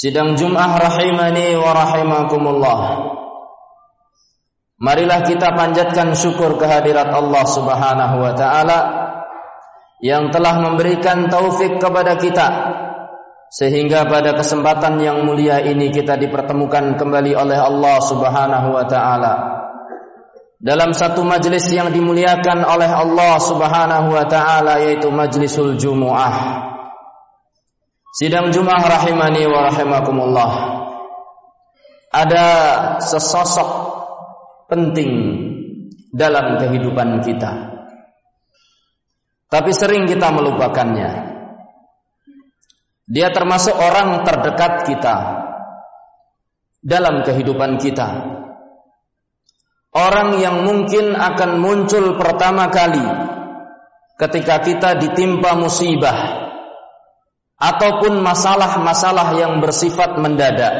Sidang Jum'ah rahimani wa rahimakumullah. Marilah kita panjatkan syukur kehadirat Allah subhanahu wa ta'ala Yang telah memberikan taufik kepada kita Sehingga pada kesempatan yang mulia ini kita dipertemukan kembali oleh Allah subhanahu wa ta'ala. Dalam satu majlis yang dimuliakan oleh Allah subhanahu wa ta'ala Yaitu majlisul Jumu'ah Sidang Jumat rahimani wa rahimakumullah. Ada sesosok penting dalam kehidupan kita. Tapi sering kita melupakannya. Dia termasuk orang terdekat kita dalam kehidupan kita. Orang yang mungkin akan muncul pertama kali ketika kita ditimpa musibah ataupun masalah-masalah yang bersifat mendadak.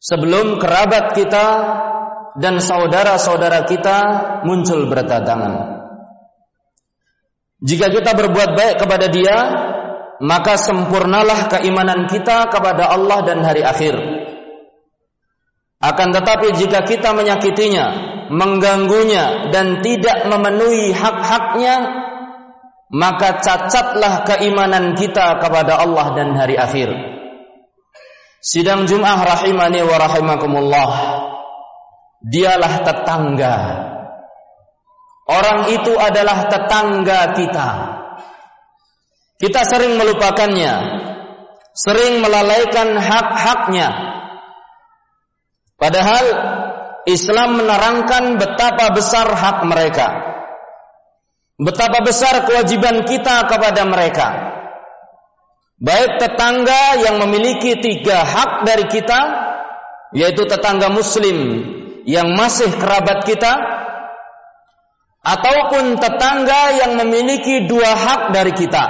Sebelum kerabat kita dan saudara-saudara kita muncul berdatangan. Jika kita berbuat baik kepada dia, maka sempurnalah keimanan kita kepada Allah dan hari akhir. Akan tetapi jika kita menyakitinya, mengganggunya dan tidak memenuhi hak-haknya, maka cacatlah keimanan kita kepada Allah dan hari akhir. Sidang Jum'ah rahimani wa rahimakumullah. Dialah tetangga. Orang itu adalah tetangga kita. Kita sering melupakannya, sering melalaikan hak-haknya. Padahal Islam menerangkan betapa besar hak mereka. Betapa besar kewajiban kita kepada mereka. Baik tetangga yang memiliki tiga hak dari kita, yaitu tetangga muslim yang masih kerabat kita, ataupun tetangga yang memiliki dua hak dari kita,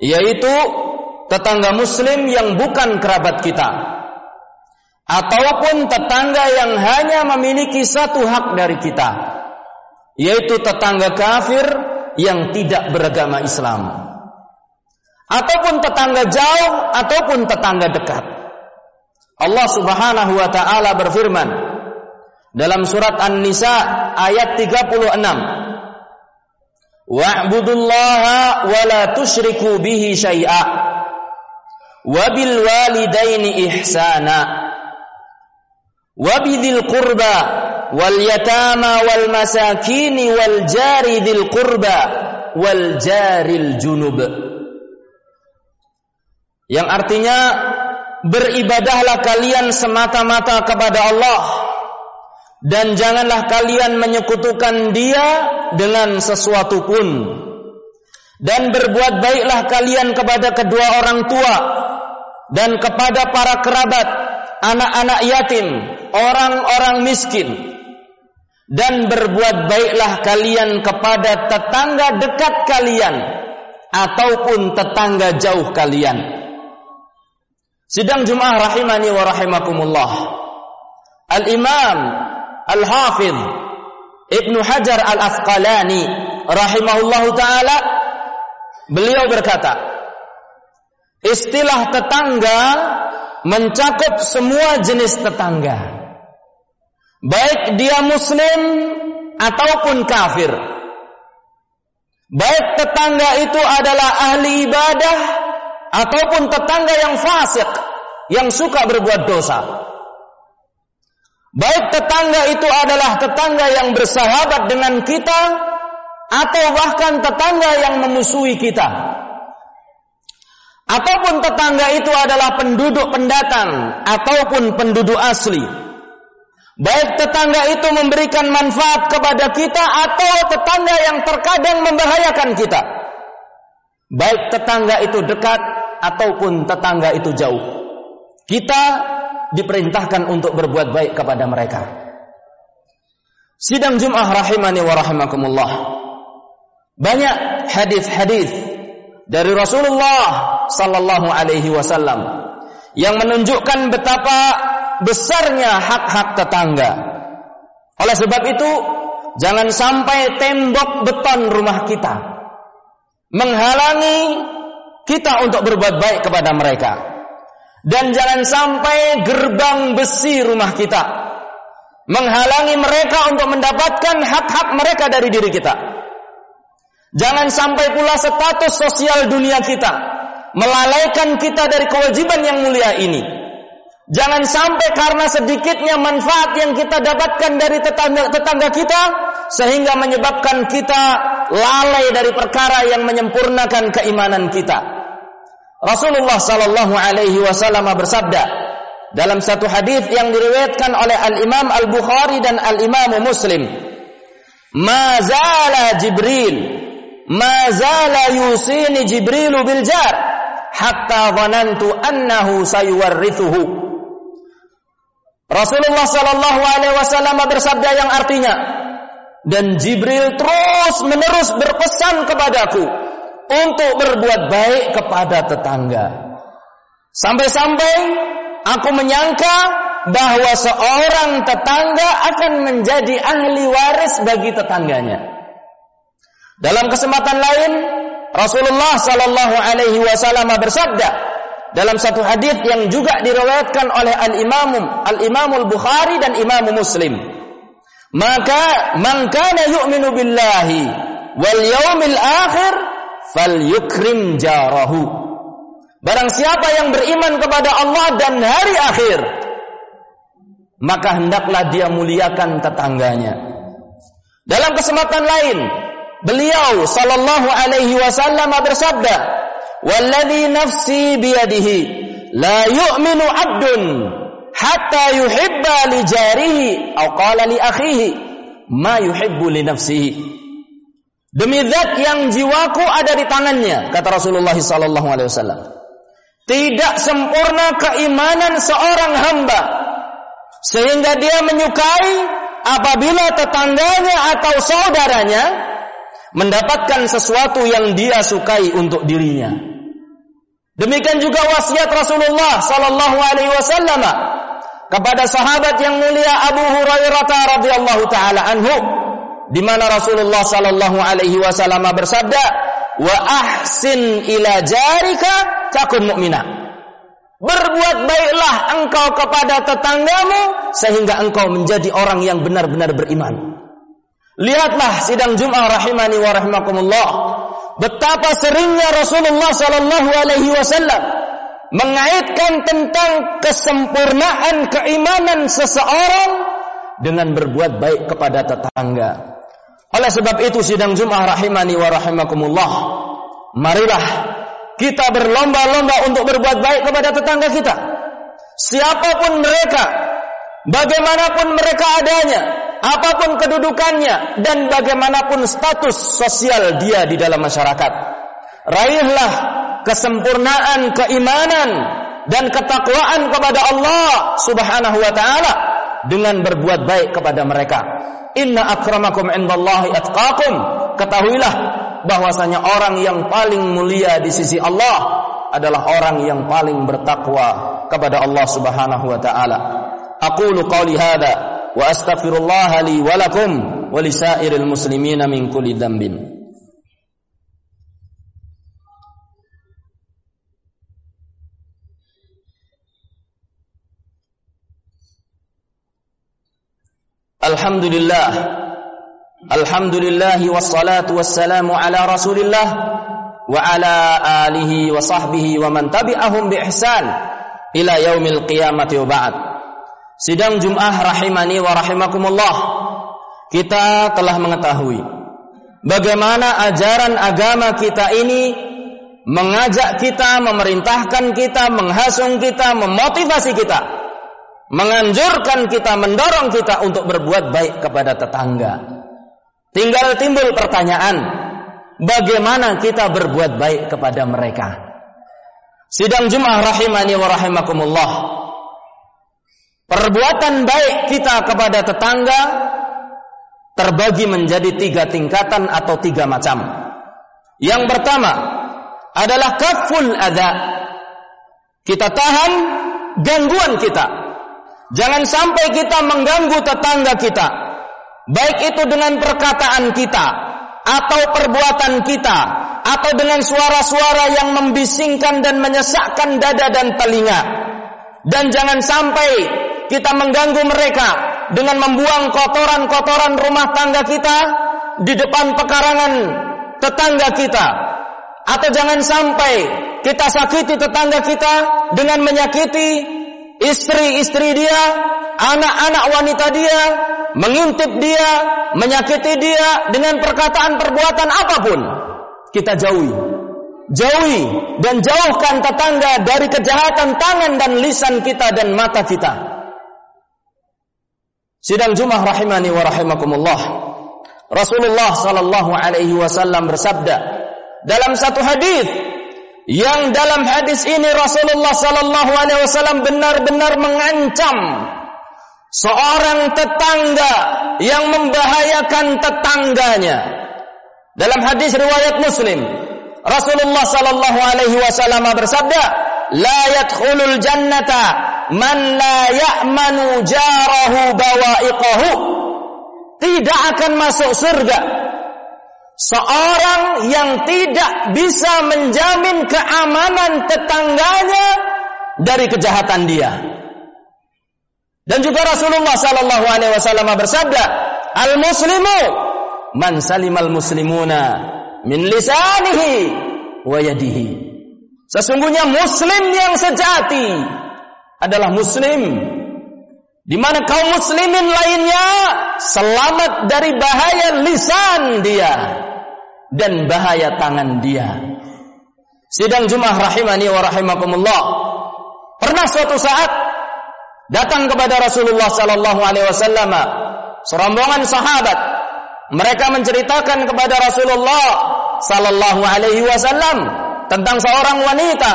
yaitu tetangga muslim yang bukan kerabat kita, ataupun tetangga yang hanya memiliki satu hak dari kita, yaitu tetangga kafir yang tidak beragama Islam. Ataupun tetangga jauh ataupun tetangga dekat. Allah Subhanahu wa taala berfirman dalam surat An-Nisa ayat 36 Wa'budullaha wa la tusyriku bihi syai'a wa bil walidaini ihsana qurba wal yatama wal masakini wal jari dzil qurba wal jaril junub. Yang artinya beribadahlah kalian semata-mata kepada Allah dan janganlah kalian menyekutukan dia dengan sesuatu pun. Dan berbuat baiklah kalian kepada kedua orang tua dan kepada para kerabat anak-anak yatim orang-orang miskin dan berbuat baiklah kalian kepada tetangga dekat kalian ataupun tetangga jauh kalian Sidang Jumat rahimani wa rahimakumullah. Al-Imam Al-Hafidh Ibnu Hajar Al-Asqalani rahimahullahu taala beliau berkata, istilah tetangga mencakup semua jenis tetangga. Baik dia muslim ataupun kafir. Baik tetangga itu adalah ahli ibadah ataupun tetangga yang fasik yang suka berbuat dosa. Baik tetangga itu adalah tetangga yang bersahabat dengan kita atau bahkan tetangga yang memusuhi kita. Ataupun tetangga itu adalah penduduk pendatang ataupun penduduk asli. Baik tetangga itu memberikan manfaat kepada kita atau tetangga yang terkadang membahayakan kita. Baik tetangga itu dekat ataupun tetangga itu jauh. Kita diperintahkan untuk berbuat baik kepada mereka. Sidang Jum'ah rahimani wa rahimakumullah. Banyak hadis-hadis dari Rasulullah sallallahu alaihi wasallam yang menunjukkan betapa besarnya hak-hak tetangga. Oleh sebab itu, jangan sampai tembok beton rumah kita menghalangi kita untuk berbuat baik kepada mereka. Dan jangan sampai gerbang besi rumah kita menghalangi mereka untuk mendapatkan hak-hak mereka dari diri kita. Jangan sampai pula status sosial dunia kita melalaikan kita dari kewajiban yang mulia ini. Jangan sampai karena sedikitnya manfaat yang kita dapatkan dari tetangga, tetangga kita sehingga menyebabkan kita lalai dari perkara yang menyempurnakan keimanan kita. Rasulullah sallallahu alaihi wasallam bersabda dalam satu hadis yang diriwayatkan oleh Al Imam Al Bukhari dan Al Imam Muslim, "Ma zala Jibril, ma zala yusini Jibril bil jar hatta dhanantu annahu sayuwarrithuhu." Rasulullah sallallahu alaihi wasallam bersabda yang artinya, dan Jibril terus menerus berpesan kepadaku untuk berbuat baik kepada tetangga. Sampai-sampai aku menyangka bahwa seorang tetangga akan menjadi ahli waris bagi tetangganya. Dalam kesempatan lain, Rasulullah Shallallahu Alaihi Wasallam bersabda dalam satu hadis yang juga diriwayatkan oleh Al Imam Al Imamul Bukhari dan Imam Muslim. Maka man kana yu'minu billahi wal yaumil akhir fal yukrim jarahu. Barang siapa yang beriman kepada Allah dan hari akhir, maka hendaklah dia muliakan tetangganya. Dalam kesempatan lain, beliau sallallahu alaihi wasallam bersabda, "Walladzi nafsi biyadihi la yu'minu 'abdun hatta yuhibba li jarihi aw qala li akhihi ma yuhibbu li nafsihi." Demi zat yang jiwaku ada di tangannya, kata Rasulullah sallallahu alaihi wasallam. Tidak sempurna keimanan seorang hamba sehingga dia menyukai apabila tetangganya atau saudaranya mendapatkan sesuatu yang dia sukai untuk dirinya. Demikian juga wasiat Rasulullah sallallahu alaihi wasallam kepada sahabat yang mulia Abu Hurairah radhiyallahu taala anhu di mana Rasulullah sallallahu alaihi wasallam bersabda, "Wa ahsin ila jarika takun mu'mina." Berbuat baiklah engkau kepada tetanggamu sehingga engkau menjadi orang yang benar-benar beriman. Lihatlah sidang Jumat rahimani wa rahimakumullah. Betapa seringnya Rasulullah sallallahu alaihi wasallam mengaitkan tentang kesempurnaan keimanan seseorang dengan berbuat baik kepada tetangga. Oleh sebab itu sidang Jumat rahimani wa rahimakumullah. Marilah kita berlomba-lomba untuk berbuat baik kepada tetangga kita. Siapa pun mereka, bagaimanapun mereka adanya, apa pun kedudukannya dan bagaimanapun status sosial dia di dalam masyarakat. Raihlah kesempurnaan keimanan dan ketakwaan kepada Allah Subhanahu wa taala dengan berbuat baik kepada mereka. Inna akramakum indallahi atqakum. Ketahuilah bahwasanya orang yang paling mulia di sisi Allah adalah orang yang paling bertakwa kepada Allah Subhanahu wa taala. Aqulu qawli hadza wa astaghfirullah li wa lakum wa lisairil muslimina min kulli dhanbin. Alhamdulillah Alhamdulillah wassalatu wassalamu ala Rasulillah wa ala alihi wa sahbihi wa man tabi'ahum bi ihsan ila yaumil qiyamati wa ba'd. Sidang Jum'ah rahimani wa rahimakumullah. Kita telah mengetahui bagaimana ajaran agama kita ini mengajak kita, memerintahkan kita, menghasung kita, memotivasi kita, menganjurkan kita, mendorong kita untuk berbuat baik kepada tetangga Tinggal timbul pertanyaan, bagaimana kita berbuat baik kepada mereka? Sidang Jumat rahimani wa rahimakumullah. Perbuatan baik kita kepada tetangga terbagi menjadi tiga tingkatan atau tiga macam. Yang pertama adalah kaful ada. Kita tahan gangguan kita. Jangan sampai kita mengganggu tetangga kita baik itu dengan perkataan kita atau perbuatan kita atau dengan suara-suara yang membisingkan dan menyesakkan dada dan telinga dan jangan sampai kita mengganggu mereka dengan membuang kotoran-kotoran rumah tangga kita di depan pekarangan tetangga kita atau jangan sampai kita sakiti tetangga kita dengan menyakiti istri-istri dia, anak-anak wanita dia, mengintip dia, menyakiti dia dengan perkataan perbuatan apa pun, kita jauhi. Jauhi dan jauhkan tetangga dari kejahatan tangan dan lisan kita dan mata kita. Sidang Jumat rahimani wa rahimakumullah. Rasulullah sallallahu alaihi wasallam bersabda dalam satu hadis yang dalam hadis ini Rasulullah sallallahu alaihi wasallam benar-benar mengancam seorang tetangga yang membahayakan tetangganya. Dalam hadis riwayat Muslim, Rasulullah sallallahu alaihi wasallam bersabda, "La yadkhulul jannata man la ya'manu jarahu bawa'iqahu." Tidak akan masuk surga seorang yang tidak bisa menjamin keamanan tetangganya dari kejahatan dia. Dan juga Rasulullah sallallahu alaihi wasallam bersabda, "Al-muslimu man salimal muslimuna min lisanihi wa yadihi." Sesungguhnya muslim yang sejati adalah muslim di mana kaum muslimin lainnya selamat dari bahaya lisan dia dan bahaya tangan dia. Sidang Jumat rahimani wa rahimakumullah. Pernah suatu saat datang kepada Rasulullah sallallahu alaihi wasallam serombongan sahabat mereka menceritakan kepada Rasulullah sallallahu alaihi wasallam tentang seorang wanita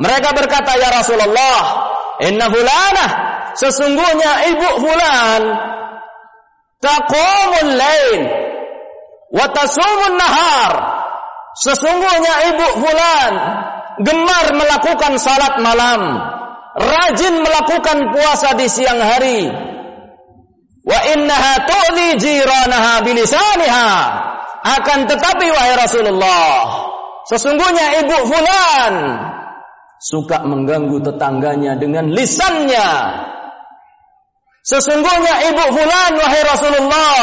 mereka berkata ya Rasulullah inna fulanah sesungguhnya ibu fulan taqumul lain wa tasumun nahar sesungguhnya ibu fulan gemar melakukan salat malam rajin melakukan puasa di siang hari. Wa innaha tu'li jiranaha bilisaniha. Akan tetapi wahai Rasulullah, sesungguhnya ibu fulan suka mengganggu tetangganya dengan lisannya. Sesungguhnya ibu fulan wahai Rasulullah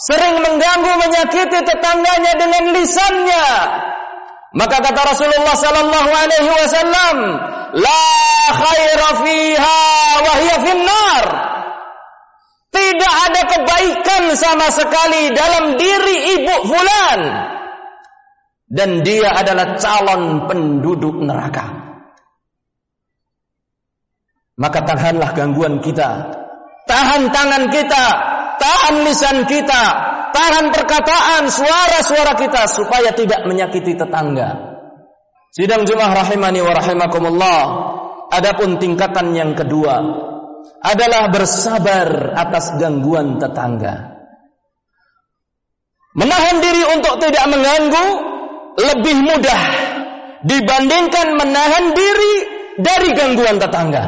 sering mengganggu menyakiti tetangganya dengan lisannya. Maka kata Rasulullah sallallahu alaihi wasallam, la khaira fiha wa hiya finnar. Tidak ada kebaikan sama sekali dalam diri ibu fulan. Dan dia adalah calon penduduk neraka. Maka tahanlah gangguan kita. Tahan tangan kita. Tahan lisan kita. Tahan perkataan, suara-suara kita. Supaya tidak menyakiti tetangga. Sidang Jumat rahimani wa rahimakumullah. Adapun tingkatan yang kedua adalah bersabar atas gangguan tetangga. Menahan diri untuk tidak mengganggu lebih mudah dibandingkan menahan diri dari gangguan tetangga.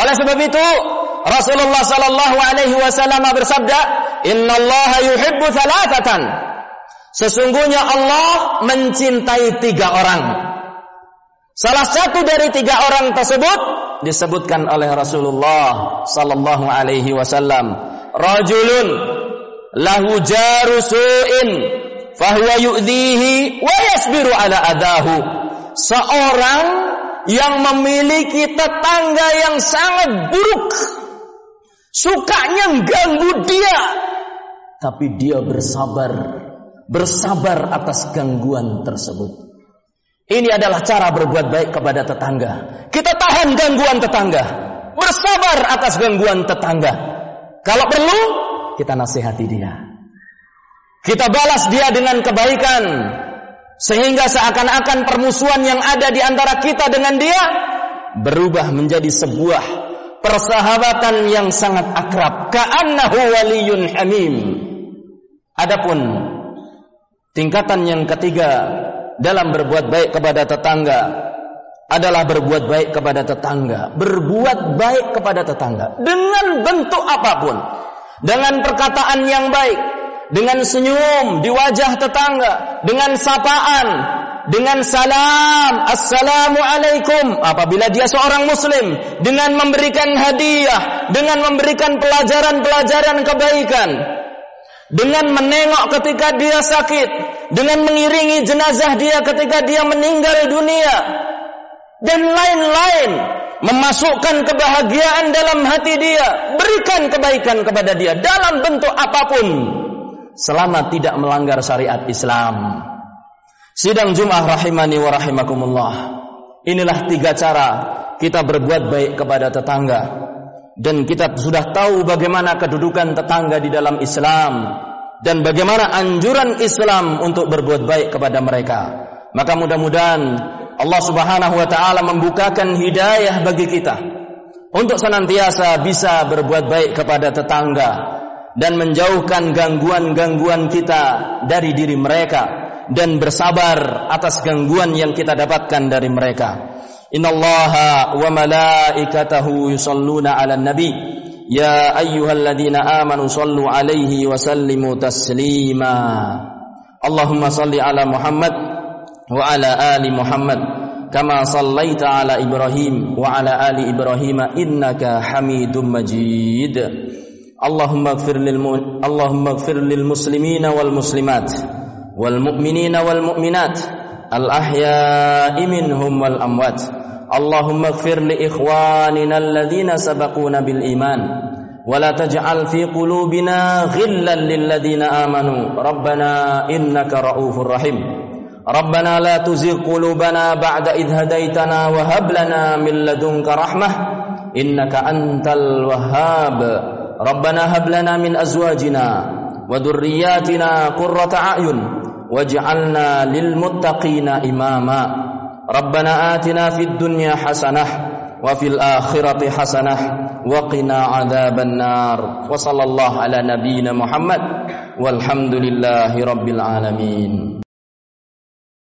Oleh sebab itu, Rasulullah sallallahu alaihi wasallam bersabda, "Innallaha yuhibbu thalathatan." Sesungguhnya Allah mencintai tiga orang. Salah satu dari tiga orang tersebut disebutkan oleh Rasulullah sallallahu alaihi wasallam, "Rajulun lahu jaru su'in fahuwa yu'dhihi wa yasbiru ala adahu." Seorang yang memiliki tetangga yang sangat buruk. Sukanya ganggu dia. Tapi dia bersabar bersabar atas gangguan tersebut. Ini adalah cara berbuat baik kepada tetangga. Kita tahan gangguan tetangga. Bersabar atas gangguan tetangga. Kalau perlu kita nasihati dia kita balas dia dengan kebaikan sehingga seakan-akan permusuhan yang ada di antara kita dengan dia berubah menjadi sebuah persahabatan yang sangat akrab. Ka'annahu waliyun hamim. Adapun tingkatan yang ketiga dalam berbuat baik kepada tetangga adalah berbuat baik kepada tetangga. Berbuat baik kepada tetangga dengan bentuk apa pun. Dengan perkataan yang baik dengan senyum di wajah tetangga dengan sapaan dengan salam assalamualaikum apabila dia seorang muslim dengan memberikan hadiah dengan memberikan pelajaran-pelajaran kebaikan dengan menengok ketika dia sakit dengan mengiringi jenazah dia ketika dia meninggal dunia dan lain-lain memasukkan kebahagiaan dalam hati dia berikan kebaikan kepada dia dalam bentuk apa pun selama tidak melanggar syariat Islam Sidang Jum'ah rahimani wa rahimakumullah. Inilah tiga cara kita berbuat baik kepada tetangga. Dan kita sudah tahu bagaimana kedudukan tetangga di dalam Islam. Dan bagaimana anjuran Islam untuk berbuat baik kepada mereka. Maka mudah-mudahan Allah subhanahu wa ta'ala membukakan hidayah bagi kita. Untuk senantiasa bisa berbuat baik kepada tetangga. Dan menjauhkan gangguan-gangguan kita dari diri mereka dan bersabar atas gangguan yang kita dapatkan dari mereka. Innallaha wa malaikatahu yusalluna 'alan nabi ya ayyuhalladzina amanu sallu 'alaihi wa sallimu taslima. Allahumma salli 'ala Muhammad wa 'ala ali Muhammad kama sallaita 'ala Ibrahim wa 'ala ali Ibrahim innaka Hamidum Majid. Lil Allahumma ighfir lil muslimina wal muslimat والمؤمنين والمؤمنات الأحياء منهم والأموات. اللهم اغفر لإخواننا الذين سبقونا بالإيمان. ولا تجعل في قلوبنا غلا للذين آمنوا. ربنا إنك رؤوف رحيم. ربنا لا تزغ قلوبنا بعد إذ هديتنا وهب لنا من لدنك رحمة. إنك أنت الوهاب. ربنا هب لنا من أزواجنا وذرياتنا قرة أعين واجعلنا للمتقين إماما. ربنا آتنا في الدنيا حسنة وفي الآخرة حسنة وقنا عذاب النار. وصلى الله على نبينا محمد والحمد لله رب العالمين.